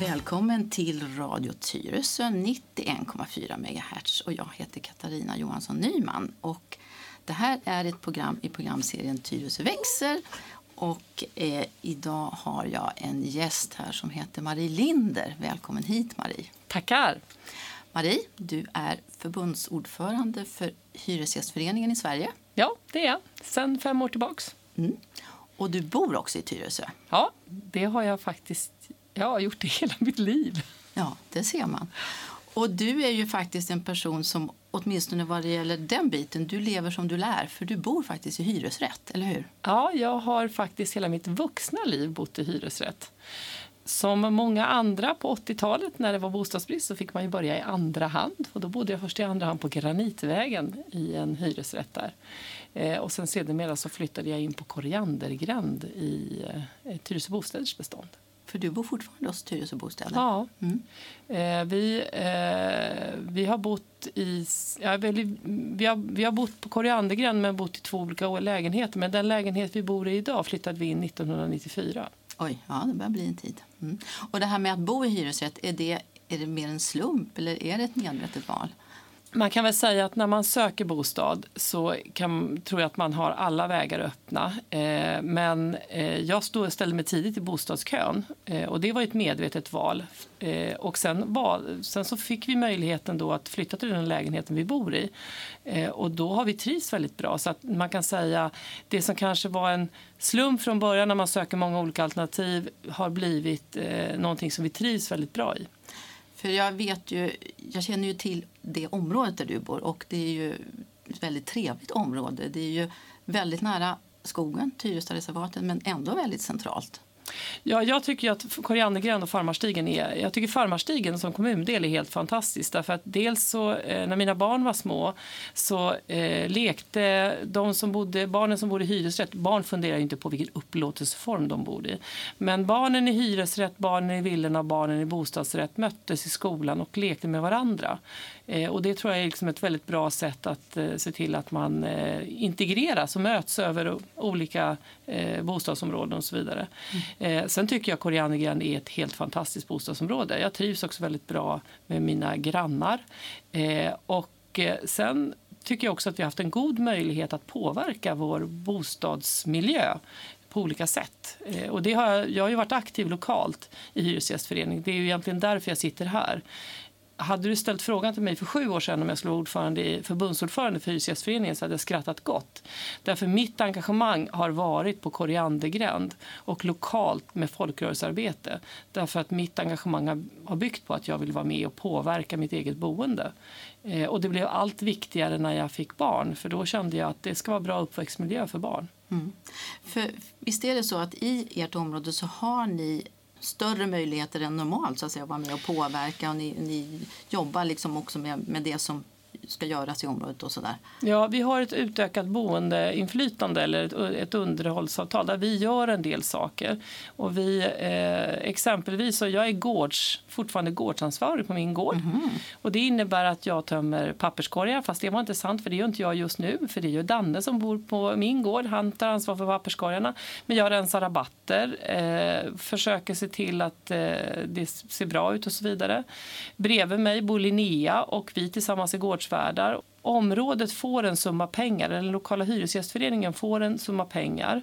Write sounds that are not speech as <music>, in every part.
Välkommen till Radio Tyresö 91,4 MHz och jag heter Katarina Johansson Nyman. Och det här är ett program i programserien Tyresö växer och eh, idag har jag en gäst här som heter Marie Linder. Välkommen hit Marie. Tackar. Marie, du är förbundsordförande för Hyresgästföreningen i Sverige. Ja, det är jag. Sen fem år tillbaks. Mm. Och du bor också i Tyresö. Ja, det har jag faktiskt jag har gjort det hela mitt liv. Ja, det ser man. Och du är ju faktiskt en person som åtminstone vad det gäller den biten, du lever som du lär för du bor faktiskt i hyresrätt, eller hur? Ja, jag har faktiskt hela mitt vuxna liv bott i hyresrätt. Som många andra på 80-talet när det var bostadsbrist så fick man ju börja i andra hand. Och då bodde jag först i andra hand på Granitvägen i en hyresrätt där. Eh, och sen sedermera så flyttade jag in på Koriandergränd i eh, Tyresö Bostäders bestånd. För du bor fortfarande hos Tyresö Bostäder? Ja. Mm. Eh, vi, eh, vi har bott i... Ja, vi, vi, har, vi har bott på Koriandergränd men bott i två olika lägenheter. Men den lägenhet vi bor i idag flyttade vi in 1994. Oj, ja det börjar bli en tid. Mm. Och det här med att bo i hyresrätt, är det, är det mer en slump eller är det ett medvetet val? Man kan väl säga att när man söker bostad så kan, tror jag att man har alla vägar öppna. Eh, men eh, jag stod, ställde mig tidigt i bostadskön eh, och det var ett medvetet val. Eh, och sen, val, sen så fick vi möjligheten då att flytta till den lägenheten vi bor i. Eh, och då har vi trivts väldigt bra. Så att man kan säga det som kanske var en slump från början när man söker många olika alternativ har blivit eh, någonting som vi trivs väldigt bra i. För jag vet ju, jag känner ju till det området där du bor och det är ju ett väldigt trevligt område. Det är ju väldigt nära skogen, Tyrestareservatet, men ändå väldigt centralt. Ja, jag tycker att Koriandergränd och Farmarstigen är... Jag tycker Farmarstigen som kommundel är helt fantastisk. Därför att dels så, eh, när mina barn var små så eh, lekte de som bodde, barnen som bodde i hyresrätt, barn funderar inte på vilken upplåtelseform de bodde i. Men barnen i hyresrätt, barnen i villorna och barnen i bostadsrätt möttes i skolan och lekte med varandra. Eh, och det tror jag är liksom ett väldigt bra sätt att eh, se till att man eh, integreras och möts över olika bostadsområden och så vidare. Mm. Sen tycker jag Koriandergränd är ett helt fantastiskt bostadsområde. Jag trivs också väldigt bra med mina grannar. Och sen tycker jag också att vi har haft en god möjlighet att påverka vår bostadsmiljö på olika sätt. Och det har jag, jag har ju varit aktiv lokalt i Hyresgästföreningen. Det är ju egentligen därför jag sitter här hade du ställt frågan till mig för sju år sedan om jag skulle vara ordförande i, förbundsordförande för Hyresgästföreningen så hade jag skrattat gott. Därför mitt engagemang har varit på Koriandergränd och lokalt med folkrörelsearbete. Därför att mitt engagemang har byggt på att jag vill vara med och påverka mitt eget boende. Eh, och det blev allt viktigare när jag fick barn för då kände jag att det ska vara bra uppväxtmiljö för barn. Mm. För visst är det så att i ert område så har ni större möjligheter än normalt så att säga, att vara med och påverka. Och ni, ni jobbar liksom också med, med det som ska göras i området och sådär? Ja, vi har ett utökat boendeinflytande eller ett, ett underhållsavtal där vi gör en del saker. Och vi, eh, exempelvis, så jag är gårds, fortfarande gårdsansvarig på min gård. Mm. Och det innebär att jag tömmer papperskorgar, fast det var inte sant för det gör inte jag just nu. För det är ju Danne som bor på min gård, han tar ansvar för papperskorgarna. Men jag rensar rabatter, eh, försöker se till att eh, det ser bra ut och så vidare. Bredvid mig bor Linnea och vi tillsammans är gårds hyresvärdar. Området får en summa pengar, eller den lokala hyresgästföreningen får en summa pengar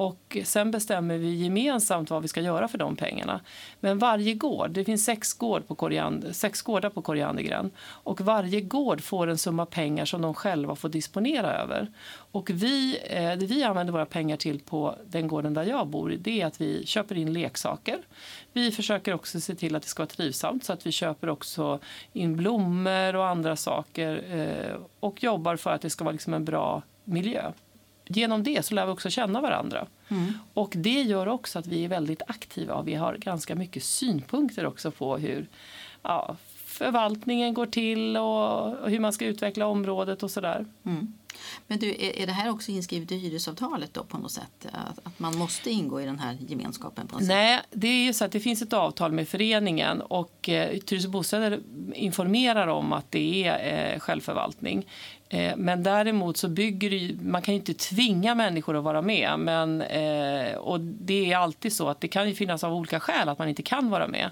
och sen bestämmer vi gemensamt vad vi ska göra för de pengarna. Men varje gård, det finns sex, gård på Koriander, sex gårdar på Koriandergren och varje gård får en summa pengar som de själva får disponera över. Och vi, eh, det vi använder våra pengar till på den gården där jag bor det är att vi köper in leksaker. Vi försöker också se till att det ska vara trivsamt så att vi köper också in blommor och andra saker eh, och jobbar för att det ska vara liksom en bra miljö genom det så lär vi också känna varandra. Mm. Och det gör också att vi är väldigt aktiva och vi har ganska mycket synpunkter också på hur ja, förvaltningen går till och, hur man ska utveckla området och sådär. Mm. Men du, är, det här också inskrivet i hyresavtalet då på något sätt? Att, att man måste ingå i den här gemenskapen? på något sätt? Nej, det är ju så att det finns ett avtal med föreningen och eh, Tyresö Bostäder informerar om att det är eh, självförvaltning. Eh, men däremot så bygger det ju, man kan ju inte tvinga människor att vara med. Men, eh, och det är alltid så att det kan ju finnas av olika skäl att man inte kan vara med.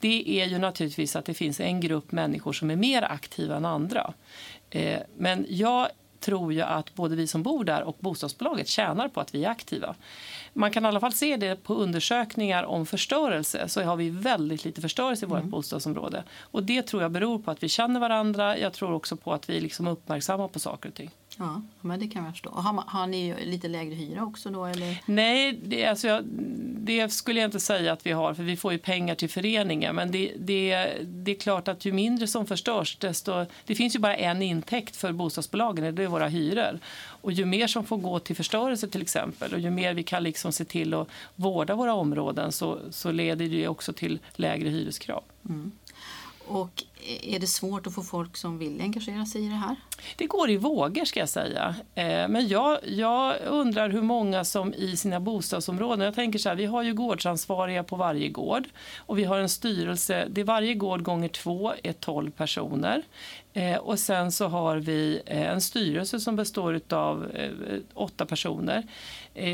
Det är ju naturligtvis att det finns en grupp människor som är mer aktiva än andra. Eh, men jag tror ju att både vi som bor där och bostadsbolaget tjänar på att vi är aktiva. Man kan i alla fall se det på undersökningar om förstörelse. Så har vi väldigt lite förstörelse i vårt bostadsområde. Och det tror jag beror på att vi känner varandra. Jag tror också på att vi liksom är uppmärksamma på saker och ting. Ja, men det kan jag förstå. Har, man- har ni lite lägre hyra också då? Eller? Nej, det, alltså jag, det skulle jag inte säga att vi har, för vi får ju pengar till föreningen. Men det, det, det är klart att ju mindre som förstörs, desto... Det finns ju bara en intäkt för bostadsbolagen, det är våra hyror. Och ju mer som får gå till förstörelse till exempel, och ju mer vi kan liksom se till att vårda våra områden, så, så leder det också till lägre hyreskrav. Och är det svårt att få folk som vill engagera sig i det här? Det går i vågor ska jag säga. Eh, men jag, jag undrar hur många som i sina bostadsområden, jag tänker så här, vi har ju gårdsansvariga på varje gård och vi har en styrelse, det är varje gård gånger två är 12 personer. Eh, och sen så har vi eh, en styrelse som består av åtta personer.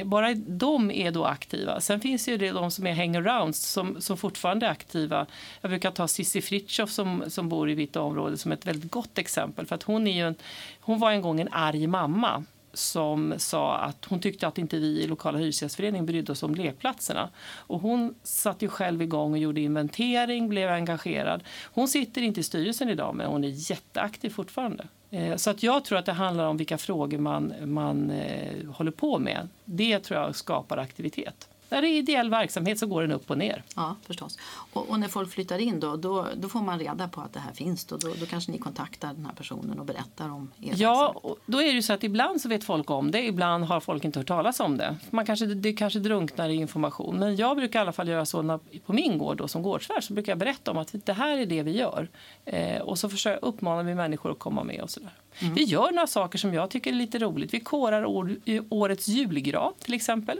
Bara de är då aktiva. Sen finns ju det de som är hangarounds som, som fortfarande är aktiva. Jag brukar ta Cissi Fritjof som, som bor i mitt område som ett väldigt gott exempel. För att hon, är ju en, hon var en gång en arg mamma som sa att hon tyckte att inte vi i lokala hyresgästföreningen brydde oss om lekplatserna. Och hon satte ju själv igång och gjorde inventering, blev engagerad. Hon sitter inte i styrelsen idag men hon är jätteaktiv fortfarande. Eh, så att jag tror att det handlar om vilka frågor man, man eh, håller på med. Det tror jag skapar aktivitet. När det är ideell verksamhet så går den upp och ner. Ja, förstås. Och, och när folk flyttar in då, då, då får man reda på att det här finns. Då, då, då kanske ni kontaktar den här personen och berättar om er Ja, då är det så att ibland så vet folk om det, ibland har folk inte hört talas om det. Man kanske, det kanske drunknar i information. Men jag brukar i alla fall göra så när, på min gård då, som gårdsvärd så brukar jag berätta om att det här är det vi gör. Eh, och så försöker, uppmanar vi människor att komma med och sådär. Vi gör några saker som jag tycker är lite roligt. Vi korar år, årets julgran till exempel.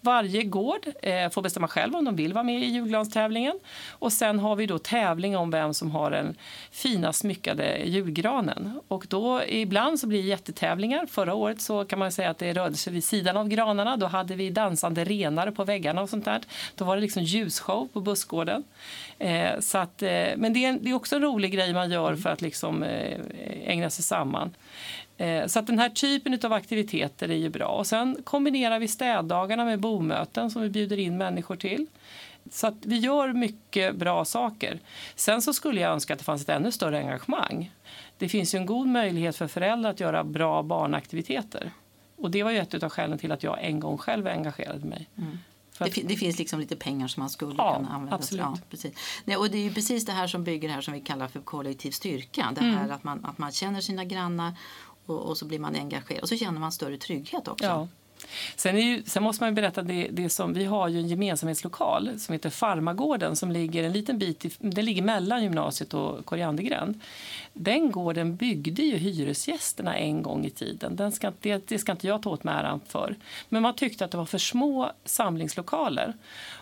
Varje gård eh, får bestämma själv om de vill vara med i julgranstävlingen. Och sen har vi då tävling om vem som har den fina smyckade julgranen. Och då ibland så blir det jättetävlingar. Förra året så kan man säga att det rörde sig vid sidan av granarna. Då hade vi dansande renar på väggarna och sånt där. Då var det liksom ljusshow på bussgården. Eh, så att, eh, men det är, det är också en rolig grej man gör för att liksom, eh, ägna sig samman. Eh, Så att den här typen av aktiviteter är ju bra. Och sen kombinerar vi städdagarna med bomöten som vi bjuder in människor till. Så att vi gör mycket bra saker. Sen så skulle jag önska att det fanns ett ännu större engagemang. Det finns ju en god möjlighet för föräldrar att göra bra barnaktiviteter. Och det var ju ett av skälen till att jag en gång själv engagerade mig. För Det, att- det finns liksom lite pengar som man skulle Ja, kunna använda. absolut. Ja, precis. Nej, och det är ju precis det här som bygger det här som vi kallar för kollektiv styrka. Det Mm. här att man, att man känner sina grannar och, och så blir man engagerad. Och så känner man större trygghet också. Ja. Sen, är ju, sen måste man ju berätta det, det som vi har ju en gemensamhetslokal som heter Farmagården som ligger en liten bit i, den ligger mellan gymnasiet och Koriandergränd. Den gården byggde ju hyresgästerna en gång i tiden. Den ska, det, det ska inte jag ta åt mig äran för. Men man tyckte att det var för små samlingslokaler.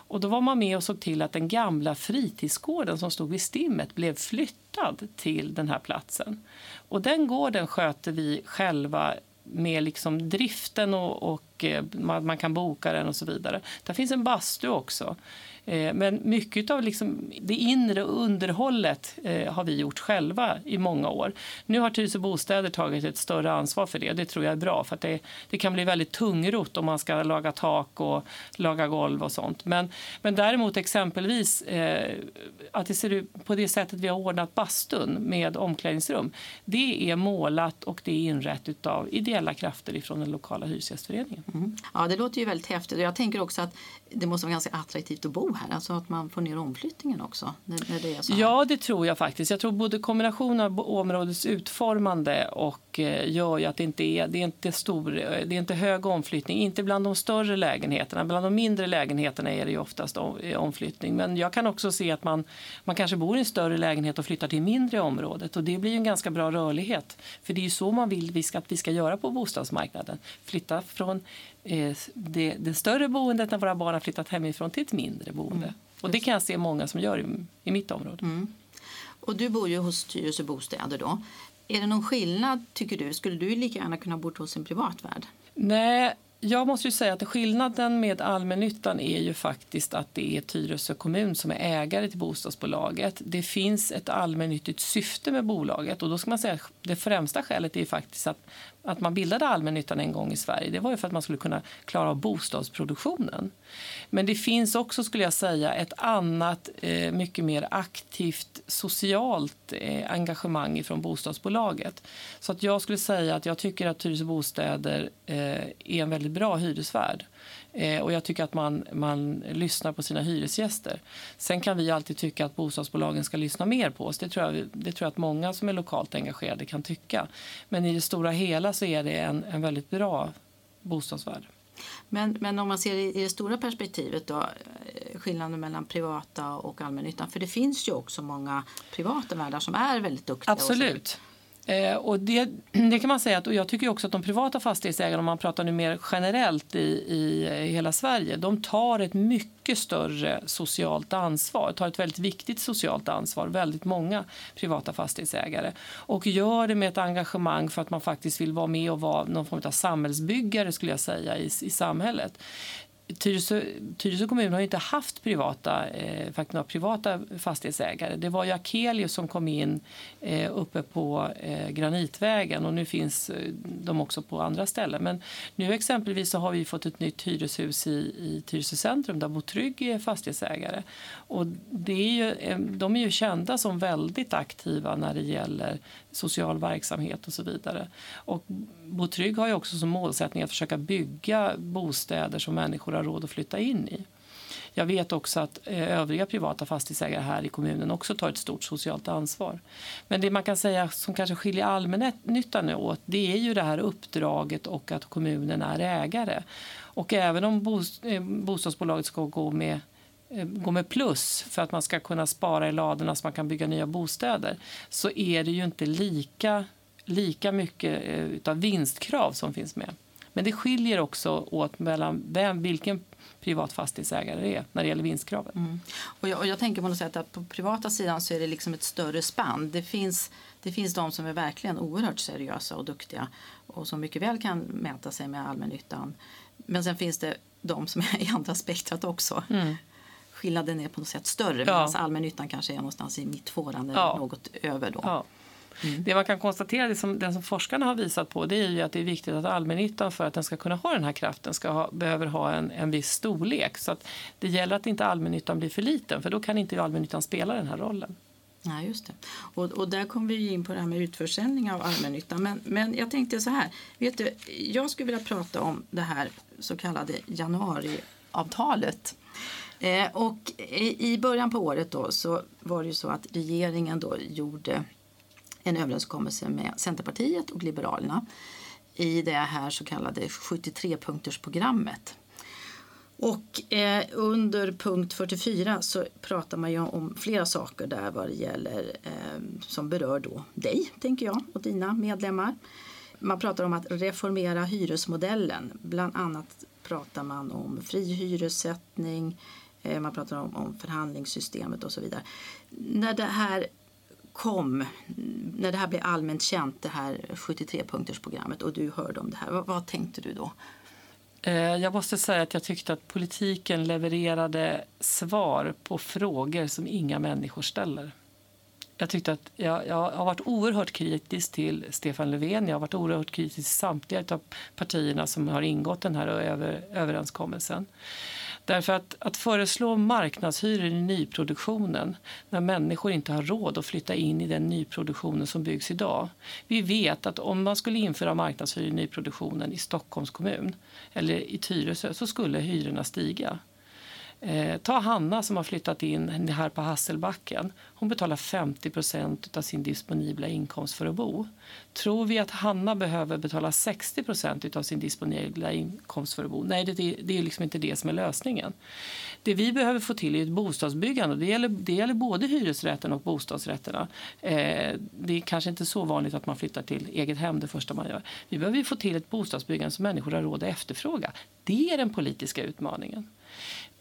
Och då var man med och såg till att den gamla fritidsgården som stod vid Stimmet blev flyttad till den här platsen. Och den gården sköter vi själva med liksom driften och, och Eh, man, man kan boka den och så vidare. Där finns en bastu också. Eh, men mycket av liksom det inre underhållet eh, har vi gjort själva i många år. Nu har Tyresö Bostäder tagit ett större ansvar för det. Det tror jag är bra. för att det, det kan bli väldigt tungrot om man ska laga tak och laga golv och sånt. Men, men däremot exempelvis eh, att det ser ut på det sättet vi har ordnat bastun med omklädningsrum. Det är målat och det är inrett av ideella krafter från den lokala hyresgästföreningen. Mm. Ja, det låter ju väldigt häftigt. Jag tänker också att det måste vara ganska attraktivt att bo här. Alltså att man får ner omflyttningen också. När, när det är så här. Ja, det tror jag faktiskt. Jag tror både kombinationen av områdets utformande och och eh, gör ju att det inte är, det är inte stor, det är inte hög omflyttning. Inte bland de större lägenheterna. Bland de mindre lägenheterna är det ju oftast omflyttning. Men jag kan också se att man, man kanske bor i en större lägenhet och flyttar till mindre området. Och det blir en ganska bra rörlighet. För det är ju så man vill vi ska, att vi ska göra på bostadsmarknaden. Flytta från eh, det, det, större boendet när våra barn har flyttat hemifrån till ett mindre boende. Mm. Och det kan jag se många som gör i, i mitt område. Mm. Och du bor ju hos Tyresö Bostäder då. Är det någon skillnad tycker du? Skulle du lika gärna kunna bo hos en privatvärd? Nej, jag måste ju säga att skillnaden med allmännyttan är ju faktiskt att det är Tyresö kommun som är ägare till bostadsbolaget. Det finns ett allmännyttigt syfte med bolaget och då ska man säga att det främsta skälet är faktiskt att att man bildade allmännyttan en gång i Sverige det var ju för att man skulle kunna klara av bostadsproduktionen. Men det finns också skulle jag säga ett annat eh, mycket mer aktivt socialt eh, engagemang från bostadsbolaget. Så att jag skulle säga att jag tycker att Tyresö Bostäder eh, är en väldigt bra hyresvärd. Eh, och jag tycker att man, man lyssnar på sina hyresgäster. Sen kan vi alltid tycka att bostadsbolagen ska lyssna mer på oss. Det tror jag, det tror jag att många som är lokalt engagerade kan tycka. Men i det stora hela så är det en, en väldigt bra bostadsvärd. Men, men om man ser i, i det stora perspektivet då, eh, skillnaden mellan privata och allmännyttan. För det finns ju också många privata värdar som är väldigt duktiga. Absolut. Eh, och det, det, kan man säga att, och jag tycker också att de privata fastighetsägarna, om man pratar nu mer generellt i, i, hela Sverige, de tar ett mycket större socialt ansvar, tar ett väldigt viktigt socialt ansvar, väldigt många privata fastighetsägare och gör det med ett engagemang för att man faktiskt vill vara med och vara någon form av samhällsbyggare skulle jag säga i, i samhället. Tyresö, Tyresö kommun har inte haft privata, eh, faktiskt privata fastighetsägare. Det var ju Akelius som kom in eh, uppe på eh, Granitvägen och nu finns eh, de också på andra ställen. Men nu exempelvis så har vi fått ett nytt hyreshus i, i Tyresö centrum där Botrygg är fastighetsägare. Och det är ju, eh, de är ju kända som väldigt aktiva när det gäller social verksamhet och så vidare. Och Botrygg har ju också som målsättning att försöka bygga bostäder som människor har råd att flytta in i. Jag vet också att eh, övriga privata fastighetsägare här i kommunen också tar ett stort socialt ansvar. Men det man kan säga som kanske skiljer allmännyttan åt det är ju det här uppdraget och att kommunen är ägare. Och även om eh, bostadsbolaget ska gå med gå med plus för att man ska kunna spara i ladorna så man kan bygga nya bostäder så är det ju inte lika, lika mycket eh, av vinstkrav som finns med. Men det skiljer också åt mellan vem, vilken privat fastighetsägare det är när det gäller vinstkraven. Mm. Och jag, och jag, tänker på något sätt att på privata sidan så är det liksom ett större spann. Det finns, det finns de som är verkligen oerhört seriösa och duktiga och som mycket väl kan mäta sig med allmännyttan. Men sen finns det de som är i andra spektrat också. Mm skillnaden är på något sätt större ja. medan allmännyttan kanske är någonstans i mittfåran eller ja. något över. Då. Ja. Mm. Det man kan konstatera, det som, den som forskarna har visat på, det är ju att det är viktigt att allmännyttan för att den ska kunna ha den här kraften ska ha, behöver ha en, en viss storlek. Så att det gäller att inte allmännyttan blir för liten för då kan inte allmännyttan spela den här rollen. Nej, just det. Och, och där kommer vi in på det här med utförsäljning av allmännyttan. Men, men jag tänkte så här, vet du, jag skulle vilja prata om det här så kallade januariavtalet. Eh, och i, början på året då så var det ju så att regeringen då gjorde en överenskommelse med Centerpartiet och Liberalerna i det här så kallade 73-punktersprogrammet. Och eh, under punkt 44 så pratar man ju om flera saker där vad det gäller eh, som berör då dig, tänker jag, och dina medlemmar. Man pratar om att reformera hyresmodellen. Bland annat pratar man om fri hyressättning, Eh, man pratar om, om förhandlingssystemet och så vidare. När det här kom, när det här blev allmänt känt, det här 73-punktersprogrammet och du hörde om det här, vad, vad, tänkte du då? Eh, jag måste säga att jag tyckte att politiken levererade svar på frågor som inga människor ställer. Jag, tyckte att jag, jag har varit oerhört kritisk till Stefan Löfven. Jag har varit oerhört kritisk till samtliga av partierna som har ingått den här över, överenskommelsen. Därför att, att föreslå marknadshyror i nyproduktionen när människor inte har råd att flytta in i den nyproduktionen som byggs idag. Vi vet att om man skulle införa marknadshyror i nyproduktionen i Stockholms kommun eller i Tyresö så skulle hyrorna stiga. Eh, ta Hanna som har flyttat in här på Hasselbacken. Hon betalar 50% av sin disponibla inkomst för att bo. Tror vi att Hanna behöver betala 60% av sin disponibla inkomst för att bo? Nej, det, det är liksom inte det som är lösningen. Det vi behöver få till är ett bostadsbyggande. Det gäller, det gäller både hyresrätten och bostadsrätterna. Eh, det är kanske inte så vanligt att man flyttar till eget hem det första man gör. Vi behöver få till ett bostadsbyggande som människor har råd att efterfråga. Det är den politiska utmaningen.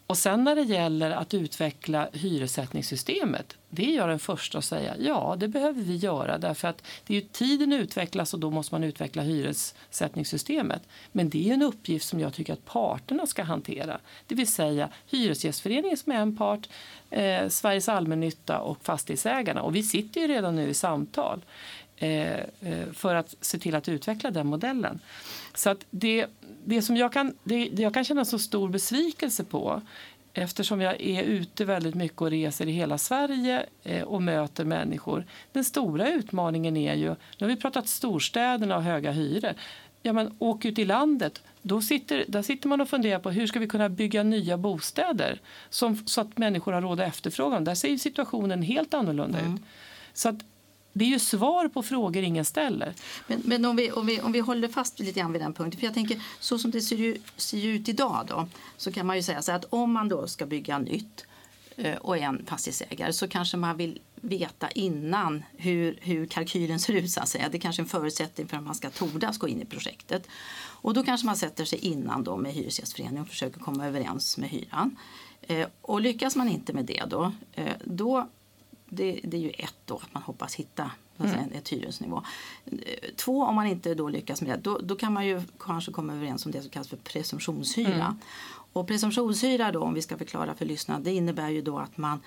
Och sen när det gäller att utveckla hyressättningssystemet, det är jag den första att säga, ja det behöver vi göra därför att det är ju tiden utvecklas och då måste man utveckla hyressättningssystemet. Men det är en uppgift som jag tycker att parterna ska hantera. Det vill säga Hyresgästföreningen som är en part, eh, Sveriges allmännytta och fastighetsägarna. Och vi sitter ju redan nu i samtal för att se till att utveckla den modellen. Så att det, det som jag kan, det, det jag kan känna så stor besvikelse på eftersom jag är ute väldigt mycket och reser i hela Sverige eh, och möter människor. Den stora utmaningen är ju, nu har vi pratat storstäderna och höga hyror. Ja, men åk ut i landet, då sitter, där sitter man och funderar på hur ska vi kunna bygga nya bostäder som, så att människor har råd att efterfråga Där ser situationen helt annorlunda mm. ut. Så att det är ju svar på frågor ingen ställer. Men, men om, vi, om, vi, om vi håller fast lite grann vid den punkten. För jag tänker, så som det ser, ju, ser ut idag då, så kan man ju säga så att om man då ska bygga nytt eh, och är en fastighetsägare så kanske man vill veta innan hur, hur kalkylen ser ut. Så att säga. Det är kanske är en förutsättning för att man ska tordas gå in i projektet. Och då kanske man sätter sig innan då med Hyresgästföreningen och försöker komma överens med hyran. Eh, och lyckas man inte med det då, eh, då det, det, är ju ett då, att man hoppas hitta mm. ett hyresnivå. Två, om man inte då lyckas med det, då, då kan man ju kanske komma överens om det som kallas för presumtionshyra. Mm. Och presumtionshyra då, om vi ska förklara för lyssnarna, det innebär ju då att man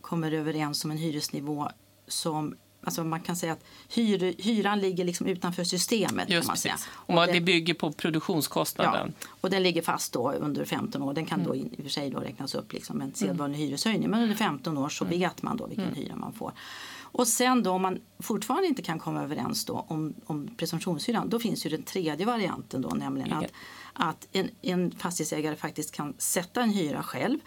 kommer överens om en hyresnivå som Alltså man kan säga att hyr, hyran ligger liksom utanför systemet. Just man säga. Och det, det, bygger på produktionskostnaden. Ja, och den ligger fast då under 15 år. Den kan mm. då i och för sig då räknas upp liksom en sedvanlig mm. hyreshöjning. Men under 15 år så mm. vet man då vilken mm. hyra man får. Och sen då om man fortfarande inte kan komma överens då om, om presumtionshyran. Då finns ju den tredje varianten då nämligen att, att en, en fastighetsägare faktiskt kan sätta en hyra själv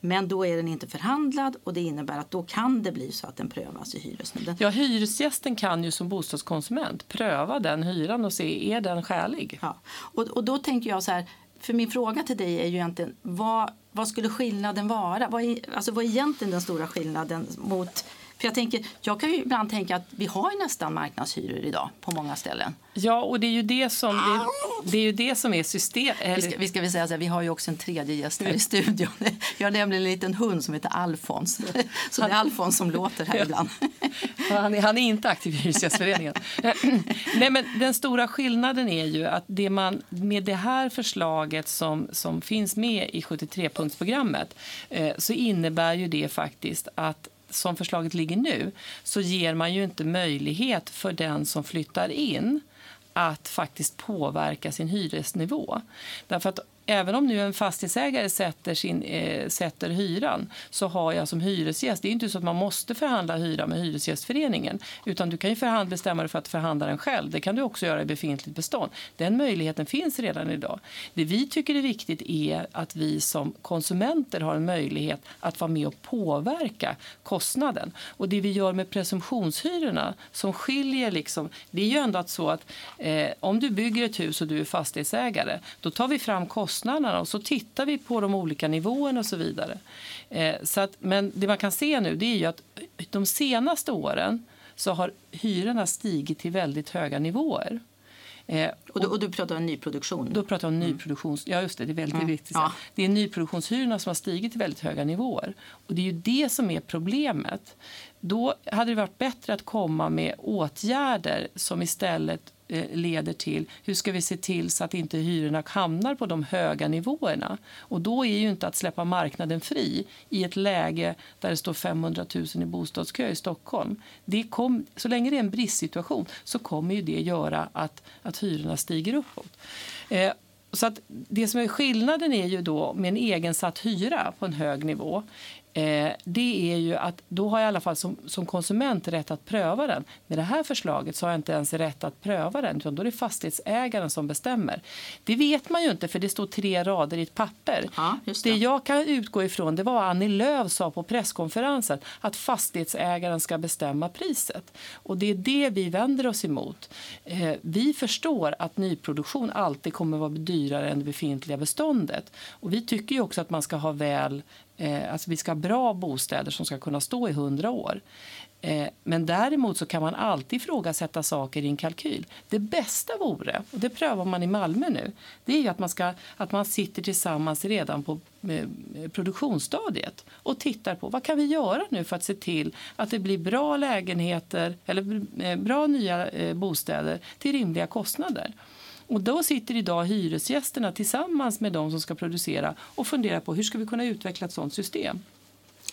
men då är den inte förhandlad och det innebär att då kan det bli så att den prövas i hyresnämnden. Ja, hyresgästen kan ju som bostadskonsument pröva den hyran och se är den skälig. Ja. Och, och då tänker jag så här, för min fråga till dig är ju egentligen vad, vad skulle skillnaden vara? Vad är, alltså vad är egentligen den stora skillnaden mot för jag, tänker, jag kan ju ibland tänka att vi har nästan marknadshyror idag på många ställen. Ja, och det är ju det som, det, det är, ju det som är system... Vi ska, vi ska väl säga så här, vi har ju också en tredje gäst här i studion. Vi har nämligen en liten hund som heter Alfons. <laughs> Så det är Alfons som låter här ibland. Han är, han är inte aktiv i Hyresgästföreningen. <clears throat> Nej, men den stora skillnaden är ju att det man, med det här förslaget som, som finns med i 73-punktsprogrammet eh, så innebär ju det faktiskt att som förslaget ligger nu så ger man ju inte möjlighet för den som flyttar in att faktiskt påverka sin hyresnivå. Därför att även om nu en fastighetsägare sätter, sin, eh, sätter hyran så har jag som hyresgäst, det är inte så att man måste förhandla hyra med Hyresgästföreningen utan du kan ju förhandla, bestämma dig för att förhandla den själv. Det kan du också göra i befintligt bestånd. Den möjligheten finns redan idag. Det vi tycker är viktigt är att vi som konsumenter har en möjlighet att vara med och påverka kostnaden. Och det vi gör med presumtionshyrorna som skiljer liksom, det är ju ändå att så att eh, om du bygger ett hus och du är fastighetsägare, då tar vi fram kostnaden kostnaderna och så tittar vi på de olika nivåerna och så vidare. Eh, så att, men det man kan se nu det är ju att de senaste åren så har hyrorna stigit till väldigt höga nivåer. Eh, och, du, och du pratar om nyproduktion? Då pratar jag om mm. nyproduktion. Ja, just det. Det är väldigt mm. viktigt. Ja. Det är nyproduktionshyrorna som har stigit till väldigt höga nivåer. Och det är ju det som är problemet. Då hade det varit bättre att komma med åtgärder som istället Eh, leder till hur ska vi se till så att inte hyrorna hamnar på de höga nivåerna. Och då är ju inte att släppa marknaden fri i ett läge där det står 500 000 i bostadskö i Stockholm. Det kom, så länge det är en bristsituation så kommer ju det göra att, att hyrorna stiger uppåt. Eh, så att det som är skillnaden är ju då med en egensatt hyra på en hög nivå eh, det är ju att då har jag i alla fall som, som konsument rätt att pröva den. Med det här förslaget så har jag inte ens rätt att pröva den utan då är det fastighetsägaren som bestämmer. Det vet man ju inte för det står tre rader i ett papper. Ja, det. det jag kan utgå ifrån det var vad Annie Lööf sa på presskonferensen att fastighetsägaren ska bestämma priset. Och det är det vi vänder oss emot. Eh, vi förstår att nyproduktion alltid kommer att vara dyrare än det befintliga beståndet. Och vi tycker ju också att man ska ha väl Eh, alltså vi ska ha bra bostäder som ska kunna stå i hundra år. Eh, men däremot så kan man alltid ifrågasätta saker i en kalkyl. Det bästa vore, och det prövar man i Malmö nu, det är att man, ska, att man sitter tillsammans redan på eh, produktionsstadiet och tittar på vad kan vi göra nu för att se till att det blir bra lägenheter eller eh, bra nya eh, bostäder till rimliga kostnader. Och då sitter idag hyresgästerna tillsammans med de som ska producera och funderar på hur ska vi kunna utveckla ett sådant system.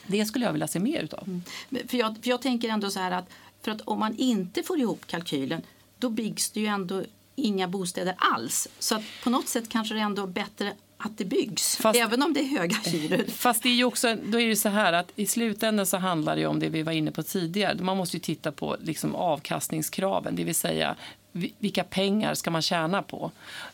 Det skulle jag vilja se mer utav. Mm. För, jag, för jag tänker ändå så här att, för att om man inte får ihop kalkylen då byggs det ju ändå inga bostäder alls. Så att på något sätt kanske det är ändå bättre att det byggs, fast, även om det är höga hyror. <laughs> Fast det är ju också, då är det så här att i slutändan så handlar det om det vi var inne på tidigare. Man måste ju titta på liksom avkastningskraven, det vill säga vilka pengar ska man tjäna på?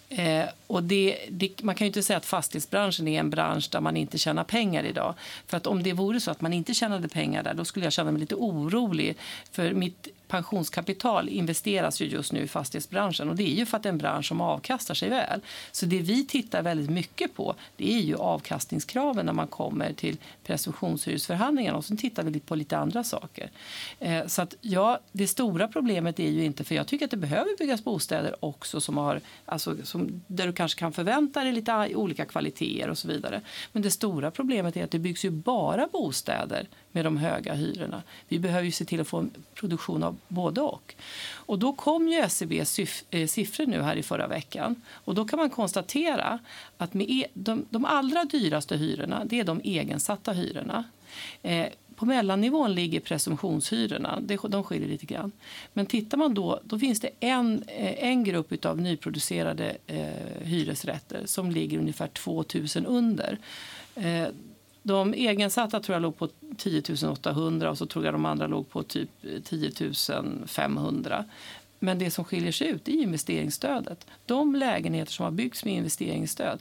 Eh, och det, det, man kan ju inte säga att fastighetsbranschen är en bransch där man inte tjänar pengar idag. För att om det vore så att man inte tjänade pengar där, då skulle jag känna mig lite orolig. För mitt pensionskapital investeras ju just nu i fastighetsbranschen och det är ju för att det är en bransch som avkastar sig väl. Så det vi tittar väldigt mycket på det är ju avkastningskraven när man kommer till presumtionshyresförhandlingarna och sen tittar vi på lite andra saker. Eh, så att ja, det stora problemet är ju inte, för jag tycker att det behöver byggas bostäder också som har, alltså, som, där du kanske kan förvänta dig lite olika kvaliteter och så vidare. Men det stora problemet är att det byggs ju bara bostäder med de höga hyrorna. Vi behöver ju se till att få en produktion av både och. Och då kom ju SCBs eh, siffror nu här i förra veckan. Och då kan man konstatera att med e de, de allra dyraste hyrorna det är de egensatta hyrorna. Eh, på mellannivån ligger presumtionshyrorna. De skiljer lite grann. Men tittar man då, då finns det en, eh, en grupp av nyproducerade eh, hyresrätter som ligger ungefär 2 000 under. Eh, de egensatta tror jag låg på 10 800 och så tror jag de andra låg på typ 10 500. Men det som skiljer sig ut är investeringsstödet. De lägenheter som har byggts med investeringsstöd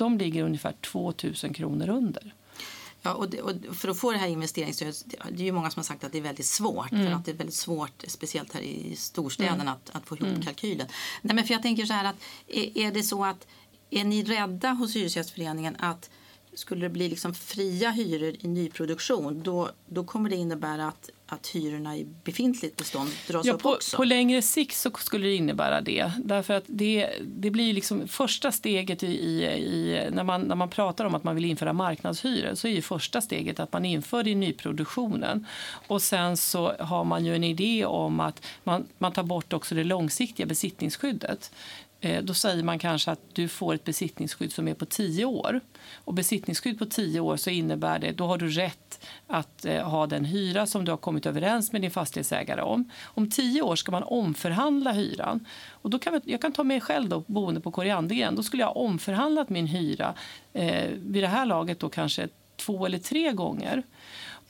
de ligger ungefär 2 000 kronor under. Ja, och, det, och, för att få det här investeringsstödet, det är ju många som har sagt att det är väldigt svårt. Mm. För att det är väldigt svårt, speciellt här i storstäderna, mm. att, att få ihop mm. kalkylen. Nej, men för jag tänker så här att, är, är det så att, är ni rädda hos Hyresgästföreningen att skulle det bli liksom fria hyror i nyproduktion då, då kommer det innebära att, att hyrorna i befintligt bestånd dras ja, upp på, också. På längre sikt så skulle det innebära det. Därför att det, det blir liksom första steget i, i, i, när, man, när man pratar om att man vill införa marknadshyror så är ju första steget att man inför det i nyproduktionen. Och sen så har man ju en idé om att man, man tar bort också det långsiktiga besittningsskyddet. Eh, då säger man kanske att du får ett besittningsskydd som är på 10 år. Och besittningsskydd på 10 år så innebär det då har du rätt att eh, ha den hyra som du har kommit överens med din fastighetsägare om. Om 10 år ska man omförhandla hyran. Och då kan jag kan ta mig själv då, boende på Koriandergren. Då skulle jag ha omförhandlat min hyra eh, vid det här laget då kanske två eller tre gånger.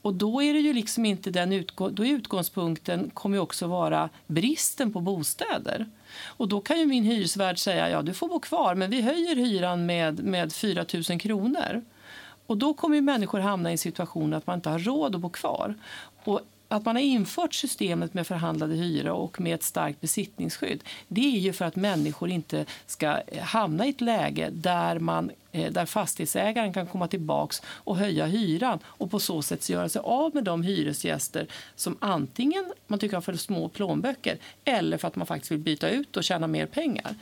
Och då är det ju liksom inte den utgå då är utgångspunkten kommer ju också vara bristen på bostäder. Och då kan ju min hyresvärd säga ja du får bo kvar men vi höjer hyran med, med 4 000 kronor. Och då kommer ju människor hamna i en situation att man inte har råd att bo kvar. Och att man har infört systemet med förhandlade hyra och med ett starkt besittningsskydd det är ju för att människor inte ska eh, hamna i ett läge där, man, eh, där fastighetsägaren kan komma tillbaks och höja hyran och på så sätt göra sig av med de hyresgäster som antingen man tycker har för små plånböcker eller för att man faktiskt vill byta ut och tjäna mer pengar.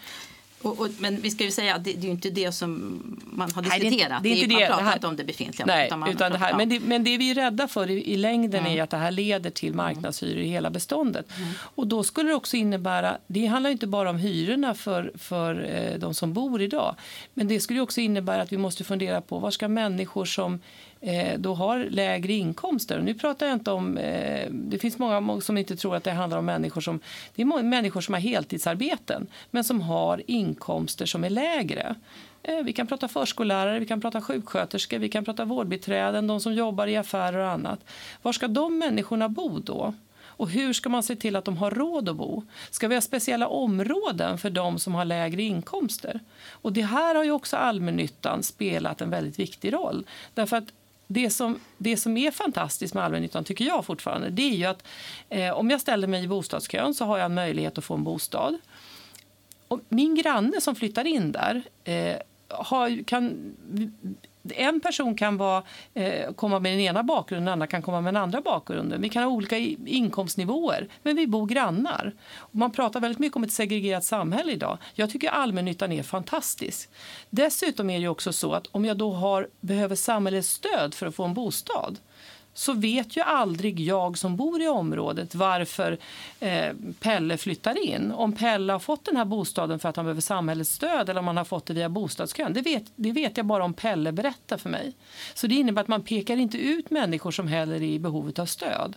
Och, och, men vi ska ju säga att det, det, är ju inte det som man har diskuterat. Nej, det, är inte det, man pratar det här, inte om det befintliga. Nej, utan utan det här, men, det, men det vi är rädda för i, i längden mm. är att det här leder till marknadshyror i hela beståndet. Mm. Och då skulle det också innebära, det handlar inte bara om hyrorna för, för eh, de som bor idag. Men det skulle också innebära att vi måste fundera på var ska människor som Eh, då har lägre inkomster. Och nu pratar jag inte om... Eh, det finns många som inte tror att det handlar om människor som... Det är människor som har heltidsarbeten men som har inkomster som är lägre. Eh, vi kan prata förskollärare, vi kan prata sjuksköterskor, vi kan prata vårdbiträden, de som jobbar i affärer och annat. Var ska de människorna bo då? Och hur ska man se till att de har råd att bo? Ska vi ha speciella områden för de som har lägre inkomster? Och det här har ju också allmännyttan spelat en väldigt viktig roll. Därför att det som, det som är fantastiskt med allmännyttan tycker jag fortfarande, det är ju att eh, om jag ställer mig i bostadskön så har jag möjlighet att få en bostad. Och min granne som flyttar in där eh, har, kan en person kan vara, eh, komma med den ena bakgrunden, en annan kan komma med den andra bakgrunden. Vi kan ha olika inkomstnivåer, men vi bor grannar. Man pratar väldigt mycket om ett segregerat samhälle idag. Jag tycker allmännyttan är fantastisk. Dessutom är det också så att om jag då har, behöver samhällets stöd för att få en bostad så vet ju aldrig jag som bor i området varför eh, Pelle flyttar in. Om Pelle har fått den här bostaden för att han behöver samhällets stöd eller om han har fått det via bostadskön. Det vet, det vet jag bara om Pelle berättar för mig. Så det innebär att man pekar inte ut människor som heller är i behovet av stöd.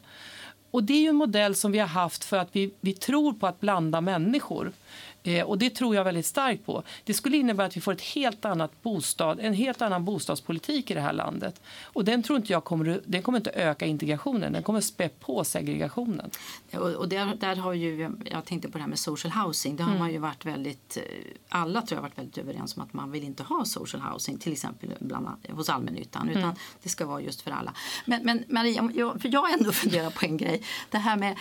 Och det är en modell som vi har haft för att vi, vi tror på att blanda människor. Eh, och det tror jag väldigt starkt på. Det skulle innebära att vi får ett helt annat bostad, en helt annan bostadspolitik i det här landet. Och den tror inte jag kommer, den kommer inte öka integrationen, den kommer spä på segregationen. och där, där har ju, jag tänkte på det här med social housing. Det har mm. man ju varit väldigt, eh, alla tror jag varit väldigt överens om att man vill inte ha social housing till exempel bland, hos allmännyttan utan mm. det ska vara just för alla. Men, men Maria, jag, för jag har ändå funderat på en grej. Det här med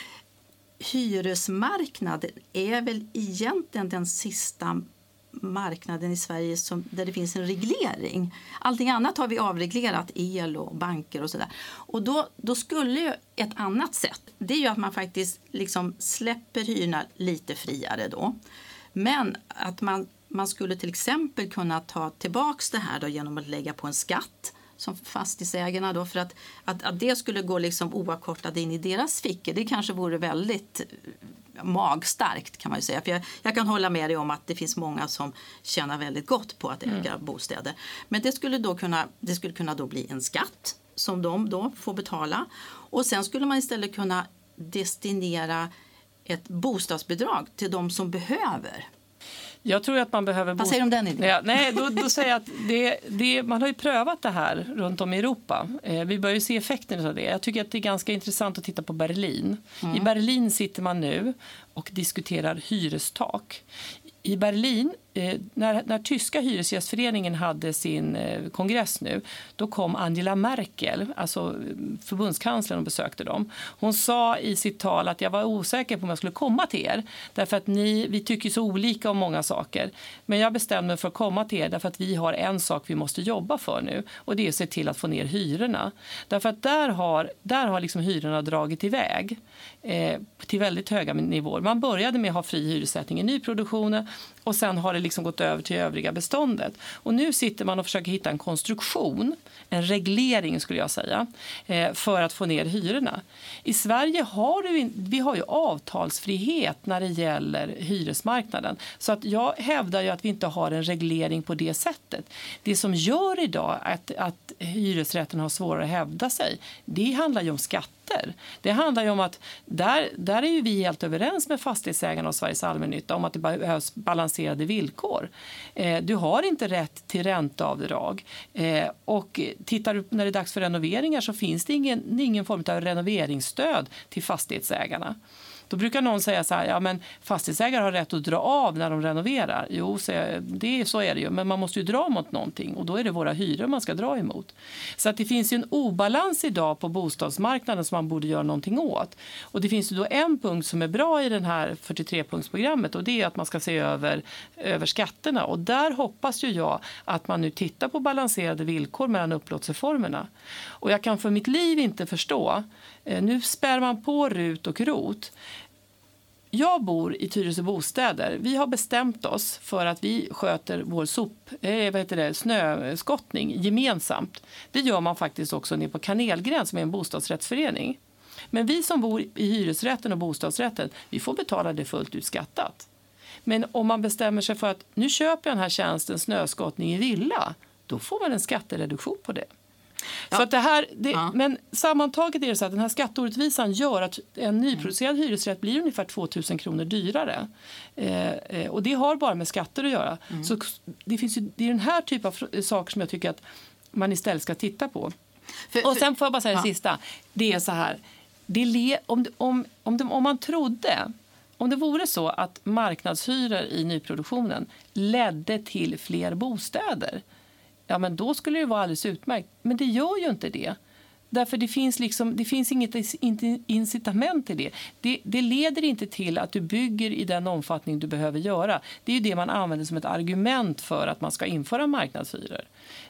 hyresmarknaden är väl egentligen den sista marknaden i Sverige som, där det finns en reglering. Allting annat har vi avreglerat, el och banker och sådär. Och då, då skulle ju ett annat sätt, det är ju att man faktiskt liksom släpper hyrorna lite friare då. Men att man, man skulle till exempel kunna ta tillbaks det här då genom att lägga på en skatt som fastighetsägarna då för att, att, att det skulle gå liksom oavkortat in i deras fickor det kanske vore väldigt eh, magstarkt kan man ju säga. För jag, jag, kan hålla med dig om att det finns många som tjänar väldigt gott på att äga mm. bostäder. Men det skulle då kunna, det skulle kunna då bli en skatt som de då får betala och sen skulle man istället kunna destinera ett bostadsbidrag till de som behöver jag tror att man behöver... Vad säger du om den idén? Ja, nej, då, då säger att det, det, man har ju prövat det här runt om i Europa. Eh, vi börjar ju se effekten av det. Jag tycker att det är ganska intressant att titta på Berlin. Mm. I Berlin sitter man nu och diskuterar hyrestak. I Berlin Eh, när, när tyska hyresgästföreningen hade sin eh, kongress nu då kom Angela Merkel, alltså eh, förbundskanslern, och besökte dem. Hon sa i sitt tal att jag var osäker på om jag skulle komma till er därför att ni, vi tycker så olika om många saker. Men jag bestämde mig för att komma till er därför att vi har en sak vi måste jobba för nu och det är att se till att få ner hyrorna. Därför att där har, där har liksom hyrorna dragit iväg eh, till väldigt höga nivåer. Man började med att ha fri hyressättning i nyproduktionen och sen har det liksom gått över till övriga beståndet. Och nu sitter man och försöker hitta en konstruktion, en reglering skulle jag säga, eh, för att få ner hyrorna. I Sverige har vi, vi har ju avtalsfrihet när det gäller hyresmarknaden. Så att jag hävdar ju att vi inte har en reglering på det sättet. Det som gör idag att, att hyresrätten har svårare att hävda sig, det handlar ju om skatter. Det handlar om att där, där är ju vi helt överens med fastighetsägarna och Sveriges allmännytta om att det behövs balanserade villkor. Eh, du har inte rätt till ränteavdrag. Eh, och tittar du när det är dags för renoveringar så finns det ingen, ingen form av renoveringsstöd till fastighetsägarna. Då brukar någon säga så här, ja men fastighetsägare har rätt att dra av när de renoverar. Jo, så, det, så är det ju, men man måste ju dra mot någonting och då är det våra hyror man ska dra emot. Så att det finns ju en obalans idag på bostadsmarknaden som man borde göra någonting åt. Och det finns ju då en punkt som är bra i den här 43-punktsprogrammet och det är att man ska se över, över skatterna och där hoppas ju jag att man nu tittar på balanserade villkor mellan upplåtelseformerna. Och jag kan för mitt liv inte förstå Eh, nu spär man på RUT och ROT. Jag bor i Tyresö bostäder. Vi har bestämt oss för att vi sköter vår sop, eh, vad heter det, snöskottning gemensamt. Det gör man faktiskt också nere på Kanelgräns som är en bostadsrättsförening. Men vi som bor i hyresrätten och bostadsrätten, vi får betala det fullt ut skattat. Men om man bestämmer sig för att nu köper jag den här tjänsten snöskottning i villa, då får man en skattereduktion på det. Så att det här, det, Ja. Men sammantaget är det så att den här skatteorättvisan gör att en nyproducerad hyresrätt blir ungefär 2 000 kronor dyrare. Eh, eh, och det har bara med skatter att göra. Så det, finns ju, det är den här typen av saker som jag tycker att man istället ska titta på. För- Och sen får jag bara säga det Ja. sista. Det är så här. Det le, om, det- om, om, det, om man trodde om det vore så att marknadshyror i nyproduktionen ledde till fler bostäder ja, men då skulle det vara alldeles utmärkt. Men det gör ju inte det. Därför det finns, liksom, det finns inget incitament till det. det. Det leder inte till att du bygger i den omfattning du behöver göra. Det är ju det man använder som ett argument för att man ska införa marknadshyror.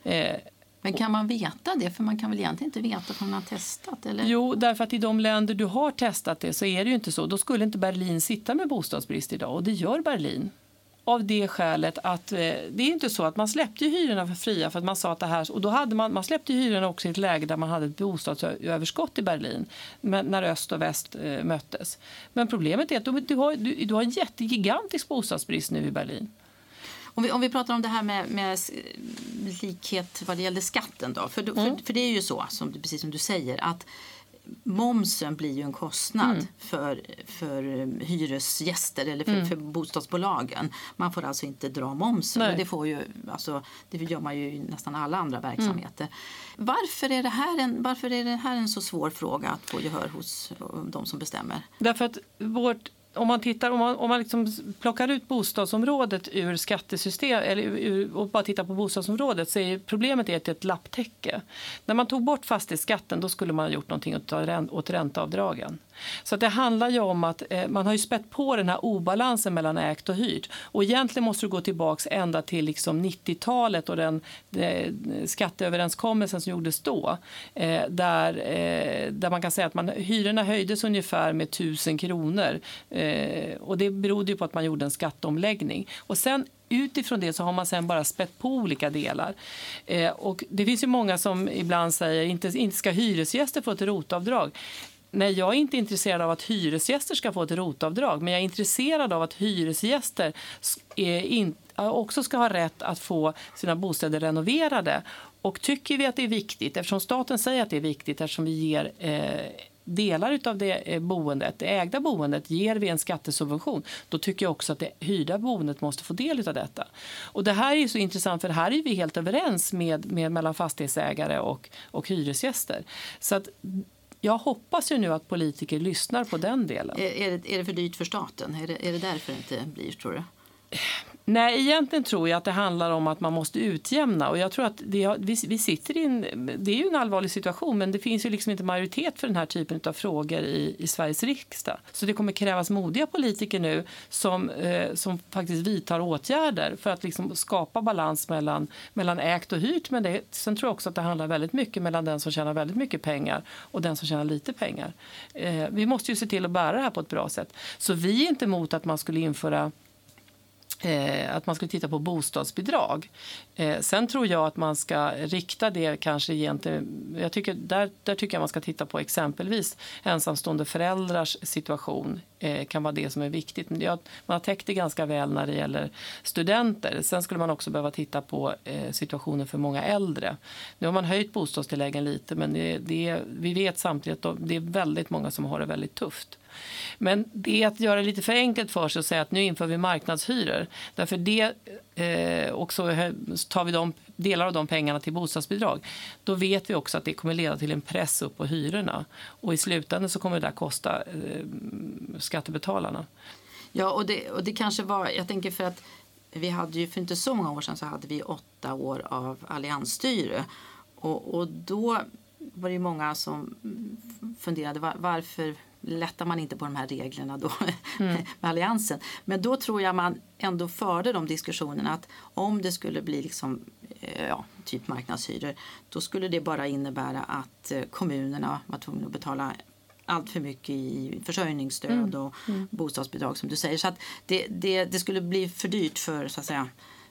Eh, Men kan man veta det? För man kan väl egentligen inte veta förrän man har testat? Eller? Jo, därför att i de länder du har testat det så är det ju inte så. Då skulle inte Berlin sitta med bostadsbrist idag och det gör Berlin. Av det skälet att eh, det är inte så att man släppte hyrorna för fria för att man sa att det här och då hade man, man släppte hyrorna också i ett läge där man hade ett bostadsöverskott i Berlin men, när öst och väst eh, möttes. Men problemet är att du, du, har, du, du har en jättegigantisk bostadsbrist nu i Berlin. Om vi, om vi pratar om det här med, med likhet vad det gäller skatten då. För, Mm. för, för det är ju så, som, precis som du säger, att momsen blir ju en kostnad Mm. för, för hyresgäster eller för, för bostadsbolagen. Man får alltså inte dra momsen. Nej. Det, får ju, alltså, det gör man ju i nästan alla andra verksamheter. Varför, är det här en, varför är det här en så svår fråga att få gehör hos de som bestämmer? Därför att vårt, om man, tittar, om man, om man liksom plockar ut bostadsområdet ur skattesystem eller ur, och bara tittar på bostadsområdet så är problemet är att det är ett lapptäcke. När man tog bort fastighetsskatten då skulle man ha gjort någonting åt, åt ränteavdragen. Så att det handlar ju om att eh, man har ju spett på den här obalansen mellan ägt och hyrt. Och egentligen måste du gå tillbaks ända till liksom 90-talet och den eh, skatteöverenskommelsen som gjordes då. Eh, där, eh, där man kan säga att man, hyrorna höjdes ungefär med 1000 kronor. Eh, och det berodde ju på att man gjorde en skatteomläggning. Och sen utifrån det så har man sen bara spett på olika delar. Eh, och det finns ju många som ibland säger inte, inte ska hyresgäster få ett rotavdrag. Nej, jag är inte intresserad av att hyresgäster ska få ett rotavdrag men jag är intresserad av att hyresgäster eh, in, eh, också ska ha rätt att få sina bostäder renoverade. Och tycker vi att det är viktigt, eftersom staten säger att det är viktigt eftersom vi ger eh, delar av det eh, boendet, det ägda boendet ger vi en skattesubvention då tycker jag också att det hyrda boendet måste få del av detta. Och det här är så intressant för här är vi helt överens med, med mellan fastighetsägare och, och hyresgäster. Så att jag hoppas ju nu att politiker lyssnar på den delen. Är, är, det, är det för dyrt för staten? Är det, är det därför det inte blir, tror du? Nej, egentligen tror jag att det handlar om att man måste utjämna. Och jag tror att det, vi, vi sitter i en, det är ju en allvarlig situation men det finns ju liksom inte majoritet för den här typen av frågor i, i Sveriges riksdag. Så det kommer krävas modiga politiker nu som, eh, som faktiskt vidtar åtgärder för att liksom skapa balans mellan, mellan ägt och hyrt. Men det, sen tror jag också att det handlar väldigt mycket mellan den som tjänar väldigt mycket pengar och den som tjänar lite pengar. Eh, vi måste ju se till att bära det här på ett bra sätt. Så vi är inte emot att man skulle införa eh, att man skulle titta på bostadsbidrag. Eh, sen tror jag att man ska rikta det kanske gentemot... Jag tycker, där, där tycker jag man ska titta på exempelvis ensamstående föräldrars situation. Eh, kan vara det som är viktigt. Men jag, man har täckt det ganska väl när det gäller studenter. Sen skulle man också behöva titta på eh, situationen för många äldre. Nu har man höjt bostadstilläggen lite men det, det, vi vet samtidigt att det är väldigt många som har det väldigt tufft. Men det är att göra det lite för enkelt för sig att säga att nu inför vi marknadshyror. Därför det, eh, och så tar vi de, delar av de pengarna till bostadsbidrag. Då vet vi också att det kommer leda till en press upp på hyrorna. Och i slutändan så kommer det där kosta eh, skattebetalarna. Ja, och det, och det kanske var, jag tänker för att vi hade ju för inte så många år sedan så hade vi åtta år av alliansstyre. Och, och då var det ju många som funderade var, varför lättar man inte på de här reglerna då <laughs> med alliansen. Men då tror jag man ändå förde de diskussionerna att om det skulle bli liksom, eh, ja, typ marknadshyror då skulle det bara innebära att eh, kommunerna var tvungna att betala allt för mycket i försörjningsstöd och bostadsbidrag som du säger. Så att det, det, det skulle bli för dyrt för så att säga,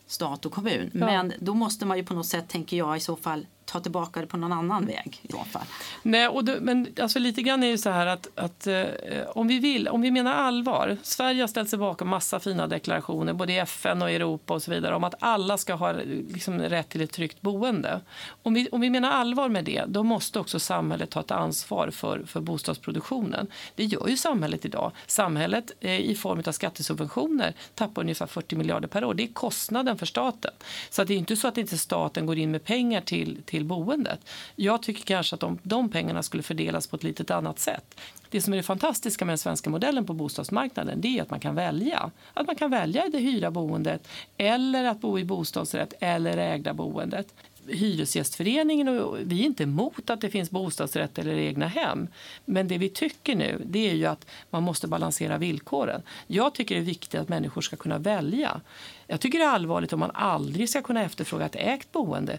stat och kommun. Men då måste man ju på något sätt, tänker jag, i så fall ta tillbaka det på någon annan väg. I fall. Nej, och det, men alltså lite grann är det så här att, att eh, om vi vill, om vi menar allvar. Sverige har ställt sig bakom massa fina deklarationer, både i FN och Europa och så vidare, om att alla ska ha liksom, rätt till ett tryggt boende. Om vi, om vi menar allvar med det, då måste också samhället ta ett ansvar för, för bostadsproduktionen. Det gör ju samhället idag. Samhället eh, i form av skattesubventioner tappar ungefär 40 miljarder per år. Det är kostnaden för staten. Så det är inte så att inte staten går in med pengar till, till till boendet. Jag tycker kanske att de, de pengarna skulle fördelas på ett lite annat sätt. Det som är det fantastiska med den svenska modellen på bostadsmarknaden det är att man kan välja. Att man kan välja det hyra boendet eller att bo i bostadsrätt eller ägda boendet. Hyresgästföreningen och vi är inte emot att det finns bostadsrätt eller egna hem. Men det vi tycker nu det är ju att man måste balansera villkoren. Jag tycker det är viktigt att människor ska kunna välja. Jag tycker det är allvarligt om man aldrig ska kunna efterfråga ett ägt boende.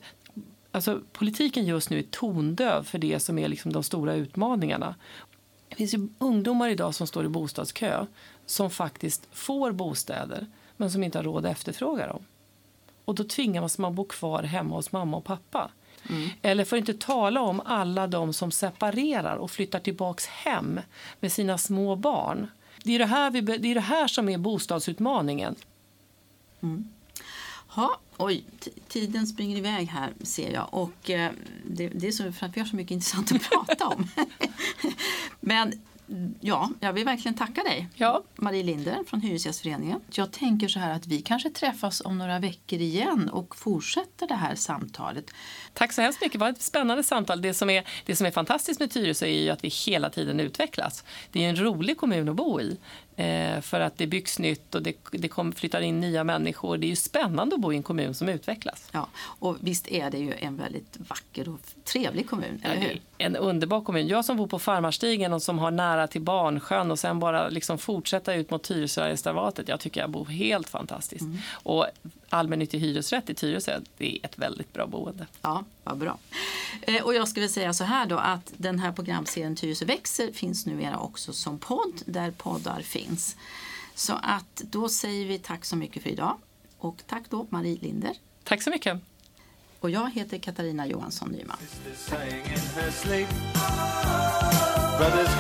Alltså, politiken just nu är tondöv för det som är liksom de stora utmaningarna. Det finns ju ungdomar idag som står i bostadskö som faktiskt får bostäder men som inte har råd att efterfråga dem. Och då tvingas man bo kvar hemma hos mamma och pappa. Mm. Eller för att inte tala om alla de som separerar och flyttar tillbaks hem med sina små barn. Det är det här, vi, det, är det här som är bostadsutmaningen. Mm. Ha, oj, tiden springer iväg här ser jag. Och eh, det, det, är så för att vi har så mycket <laughs> intressant att prata om. <laughs> Men ja, jag vill verkligen tacka dig, ja. Marie Linder från Hyresgästföreningen. Jag tänker så här att vi kanske träffas om några veckor igen och fortsätter det här samtalet. Tack så hemskt mycket. Det var ett spännande samtal. Det som är, det som är fantastiskt med Tyresö är ju att vi hela tiden utvecklas. Det är en rolig kommun att bo i. Eh, för att det byggs nytt och det, det kommer flyttar in nya människor. Det är ju spännande att bo i en kommun som utvecklas. Ja, och visst är det ju en väldigt vacker och trevlig kommun, eller hur? En underbar kommun. Jag som bor på Farmarstigen och som har nära till Barnsjön och sen bara liksom fortsätta ut mot Tyresöreservatet. Jag tycker jag bor helt fantastiskt. Mm. Och allmännyttig hyresrätt i Tyresö, det är ett väldigt bra boende. Ja, vad bra. Eh, och jag skulle säga så här då att den här programserien Tyresö växer finns numera också som podd där poddar finns. Så att då säger vi tack så mycket för idag. Och tack då Marie Linder. Tack så mycket. Och jag heter Katarina Johansson Nyman. Brothers